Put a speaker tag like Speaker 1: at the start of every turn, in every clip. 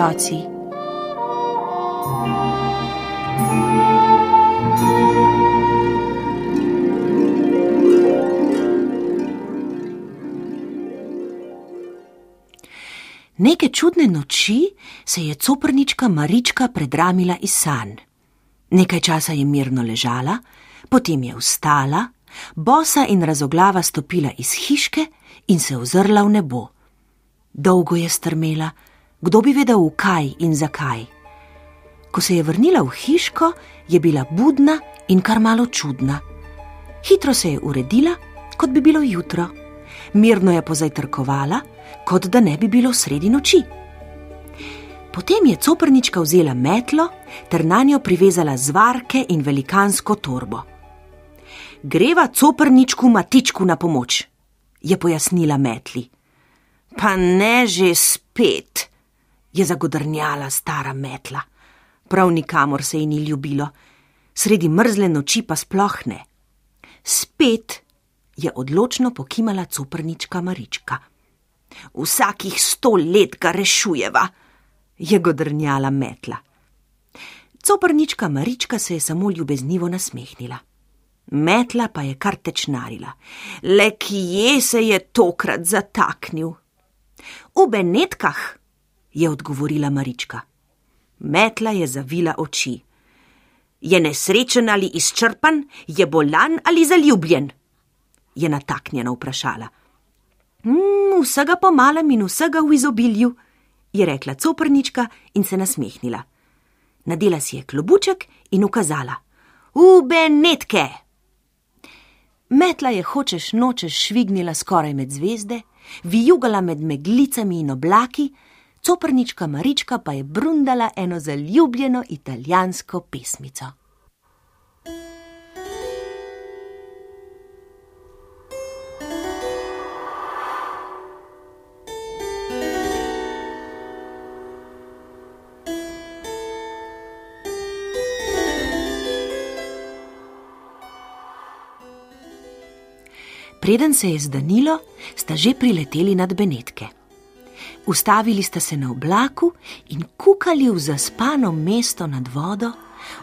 Speaker 1: Otroci. Neke čudne noči se je coprnička Marička predramila iz san. Nekaj časa je mirno ležala, potem je vstala, bosa in razoglava stopila iz hiške in se ozrla v nebo. Dolgo je strmela, kdo bi vedel, kaj in zakaj. Ko se je vrnila v hiško, je bila budna in kar malo čudna. Hitro se je uredila, kot bi bilo jutro. Mirno je pozajtrkovala, kot da ne bi bilo sredi noči. Potem je coprnička vzela metlo ter na njo privezala zvarke in velikansko torbo. Greva coprničku matičku na pomoč, je pojasnila metli. Pa ne že spet, je zagodrnjala stara metla. Prav nikamor se ji ni ljubilo, sredi mrzle noči pa sploh ne. Spet je odločno pokimala coprnička Marička. Vsakih sto let ga rešujeva, je godrnjala metla. Coprnička Marička se je samo ljubeznivo nasmehnila. Metla pa je kar tečnarila. Le kje se je tokrat zataknil? V Benetkah, je odgovorila Marička. Metla je zavila oči. Je nesrečen ali izčrpan, je bolan ali zaljubljen? je nataknjeno vprašala. Mm, vsega po malem in vsega v izobilju, je rekla coprnička in se nasmehnila. Nadela si je klobuček in ukazala: V Benetke! Metla je hočeš nočeš švignila skoraj med zvezde, vijugala med meglicami in oblaki, coprnička Marička pa je brundala eno zaljubljeno italijansko pesmico. Preden se je zdanilo, sta že prileteli nad Benetke. Ustavili sta se na oblaku in kukali v zaspano mesto nad vodo,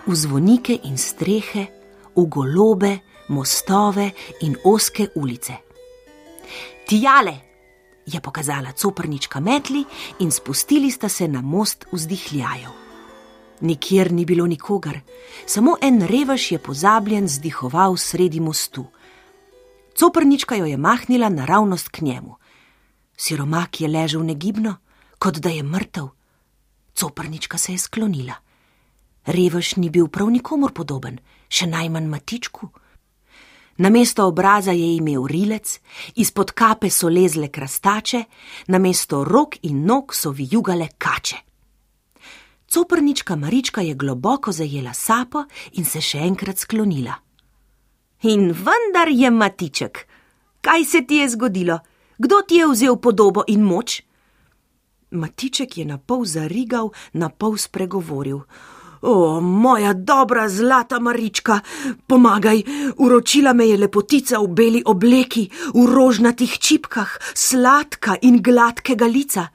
Speaker 1: v zvonike in strehe, v golobe, mostove in oske ulice. Tijale, je pokazala coprnička metli in spustili sta se na most vzdihljajev. Nikjer ni bilo nikogar, samo en revež je pozabljen zdihoval sredi mostu. Coprnička jo je mahnila naravnost k njemu. Siromak je ležal negibno, kot da je mrtev. Coprnička se je sklonila. Revež ni bil prav nikomor podoben, še najmanj matičku. Na mesto obraza je imel rilec, izpod kape so lezle krastače, na mesto rok in nog so vijugale kače. Coprnička Marička je globoko zajela sapo in se še enkrat sklonila. In vendar je matiček, kaj se ti je zgodilo? Kdo ti je vzel podobo in moč? Matiček je na pol zarigal, na pol spregovoril. O, moja dobra zlata Marička, pomagaj, uročila me je lepotica v beli obleki, v rožnatih čipkah, sladka in gladkega lica.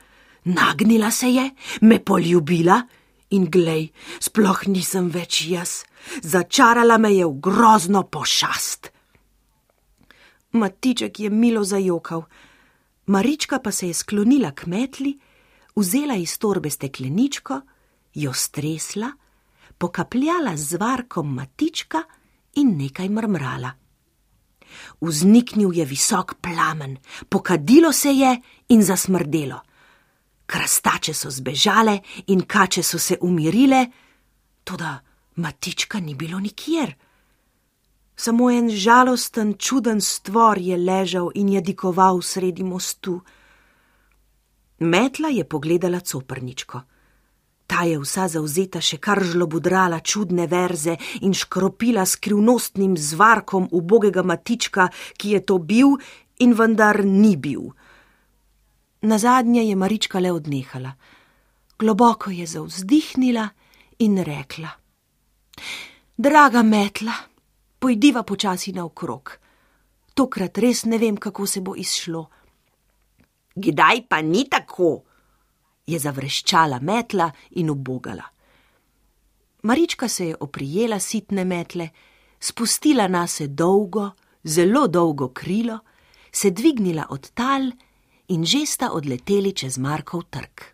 Speaker 1: Nagnila se je, me poljubila in glej, sploh nisem več jaz začarala me je v grozno pošast. Matiček je milo zajokal, Marička pa se je sklonila k metli, vzela iz torbe stekleničko, jo stresla, pokapljala z varkom matička in nekaj mrmrala. Vzniknil je visok plamen, pokadilo se je in zasmrdelo. Krastače so zbežale in kače so se umirile, tudi Matička ni bilo nikjer. Samo en žalosten, čuden stvor je ležal in je dikoval sredi mostu. Metla je pogledala coprničko. Ta je vsa zauzeta še kar žlobudrala čudne verze in škropila skrivnostnim zvarkom ubogega matička, ki je to bil in vendar ni bil. Na zadnje je Marička le odnehala. Globoko je zauzdihnila in rekla: Draga metla, pojdiva počasi naokrog. Tokrat res ne vem, kako se bo izšlo. Kdaj pa ni tako? je zavreščala metla in ubogala. Marička se je oprijela sitne metle, spustila na se dolgo, zelo dolgo krilo, se dvignila od tal in že sta odleteli čez Markov trg.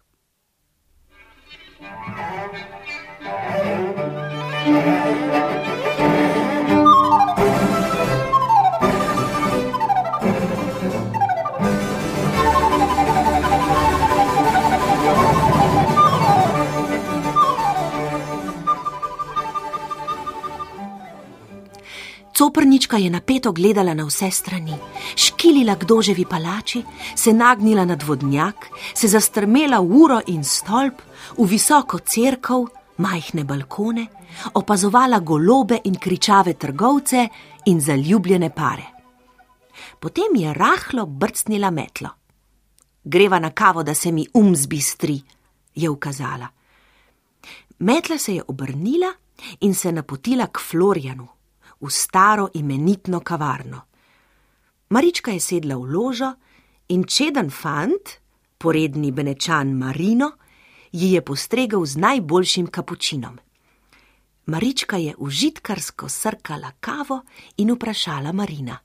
Speaker 1: Coprnička je napeto gledala na vse strani, škilila k doževi palači, se nagnila nad vodnjak, se zastrmela v uro in stolp, v visoko crkv, majhne balkone, opazovala golobe in kričave trgovce in zaljubljene pare. Potem je rahlo brcnila metlo. Greva na kavo, da se mi um zbistri, je ukazala. Metla se je obrnila in se napotila k Florjanu v staro imenitno kavarno. Marička je sedla v ložo in čeden fant, poredni benečan Marino, ji je postregel z najboljšim kapučinom. Marička je užitkarsko srkala kavo in vprašala Marina.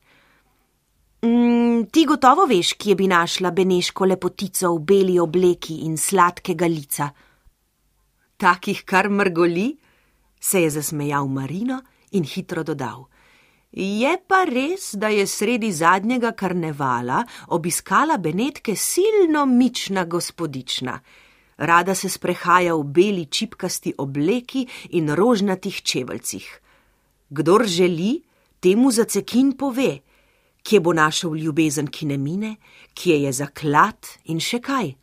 Speaker 1: Mm, ti gotovo veš, kje bi našla beneško lepotico v beli obleki in sladkega lica. Takih kar mrgoli, se je zasmejal Marino in hitro dodal. Je pa res, da je sredi zadnjega karnevala obiskala Benetke silno mična gospodična. Rada se sprehaja v beli čipkasti obleki in rožnatih čeveljcih. Kdor želi, temu za cekin pove, kje bo našel ljubezen, ki ne mine, kje je zaklad in še kaj.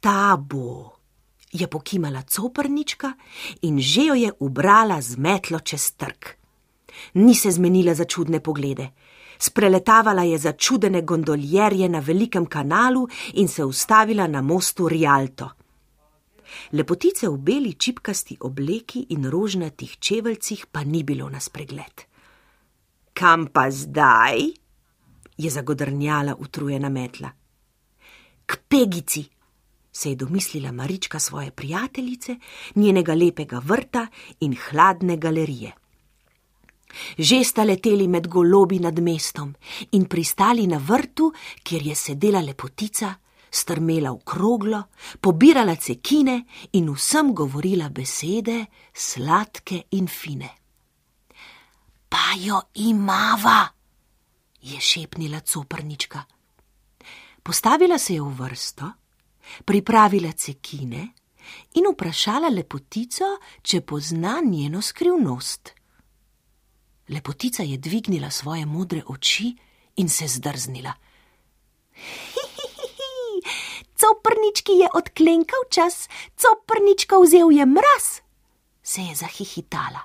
Speaker 1: Ta bo je pokimala coprnička in že jo je ubrala z metlo čez trg. Ni se zmenila za čudne poglede. Spreletavala je začudene gondoljerje na velikem kanalu in se ustavila na mostu Rialto. Lepotice v beli čipkasti obleki in rožnatih čeveljcih pa ni bilo na spregled. Kam pa zdaj? je zagodrnjala utrujena metla. K pegici, se je domislila Marička svoje prijateljice, njenega lepega vrta in hladne galerije. Že sta leteli med golobi nad mestom in pristali na vrtu, kjer je sedela lepotica, strmela v kroglo, pobirala cekine in vsem govorila besede sladke in fine. Pa jo imava, je šepnila coprnička. Postavila se je v vrsto pripravila cekine in vprašala lepotico, če pozna njeno skrivnost. Lepotica je dvignila svoje modre oči in se zdrznila. Coprnički je odklenkal čas, coprnička vzel je mraz, se je zahihitala.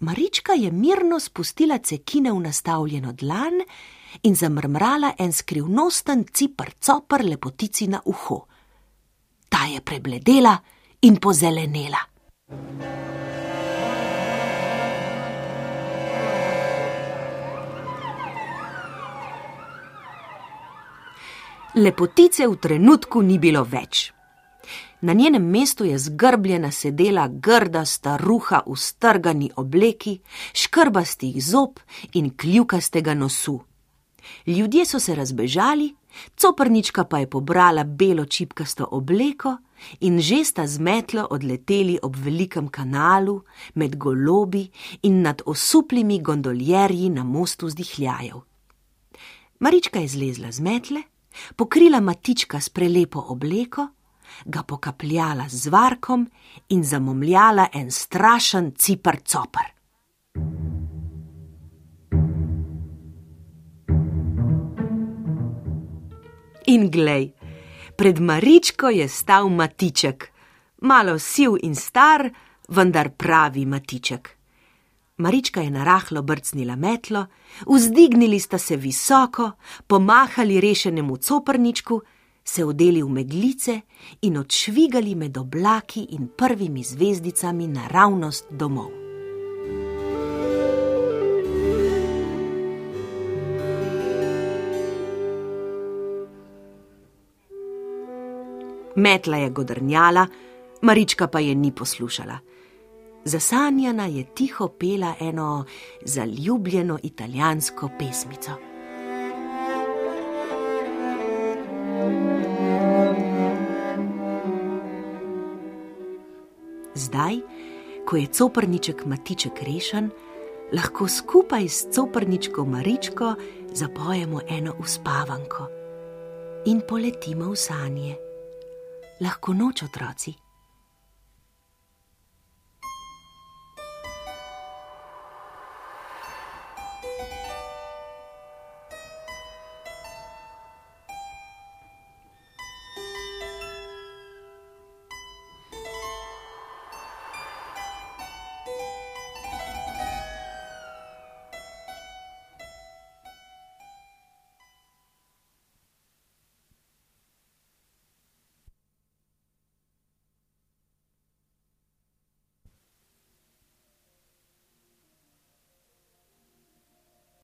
Speaker 1: Marička je mirno spustila cekine v nastavljeno dlan in zamrmrala en skrivnosten cipr copr lepotici na uho. Ta je prebledela in pozelenela. Lepotice v trenutku ni bilo več. Na njenem mestu je zgrbljena sedela grda staruha v strgani obleki, škrbastih zob in kljukastega nosu. Ljudje so se razbežali, coprnička pa je pobrala belo čipkasto obleko in že sta z metlo odleteli ob velikem kanalu, med golobi in nad osuplimi gondoljerji na mostu vzdihljajev. Marička je zlezla z metle, pokrila matička s prelepo obleko, ga pokapljala z varkom in zamomljala en strašen cipr copr. In glej, pred Maričko je stal Matiček, malo siv in star, vendar pravi Matiček. Marička je narahlo brcnila metlo, vzdignili sta se visoko, pomahali rešenemu coprničku, se odeli v meglice in odšvigali med oblaki in prvimi zvezdicami naravnost domov. Metla je godrnjala, Marička pa je ni poslušala. Zasanjana je tiho pela eno zaljubljeno italijansko pesmico. Zdaj, ko je coprniček Matiček rešen, lahko skupaj s coprničko Maričko zapojemo eno uspavanko in poletimo v sanje. Lahko noč, otroci.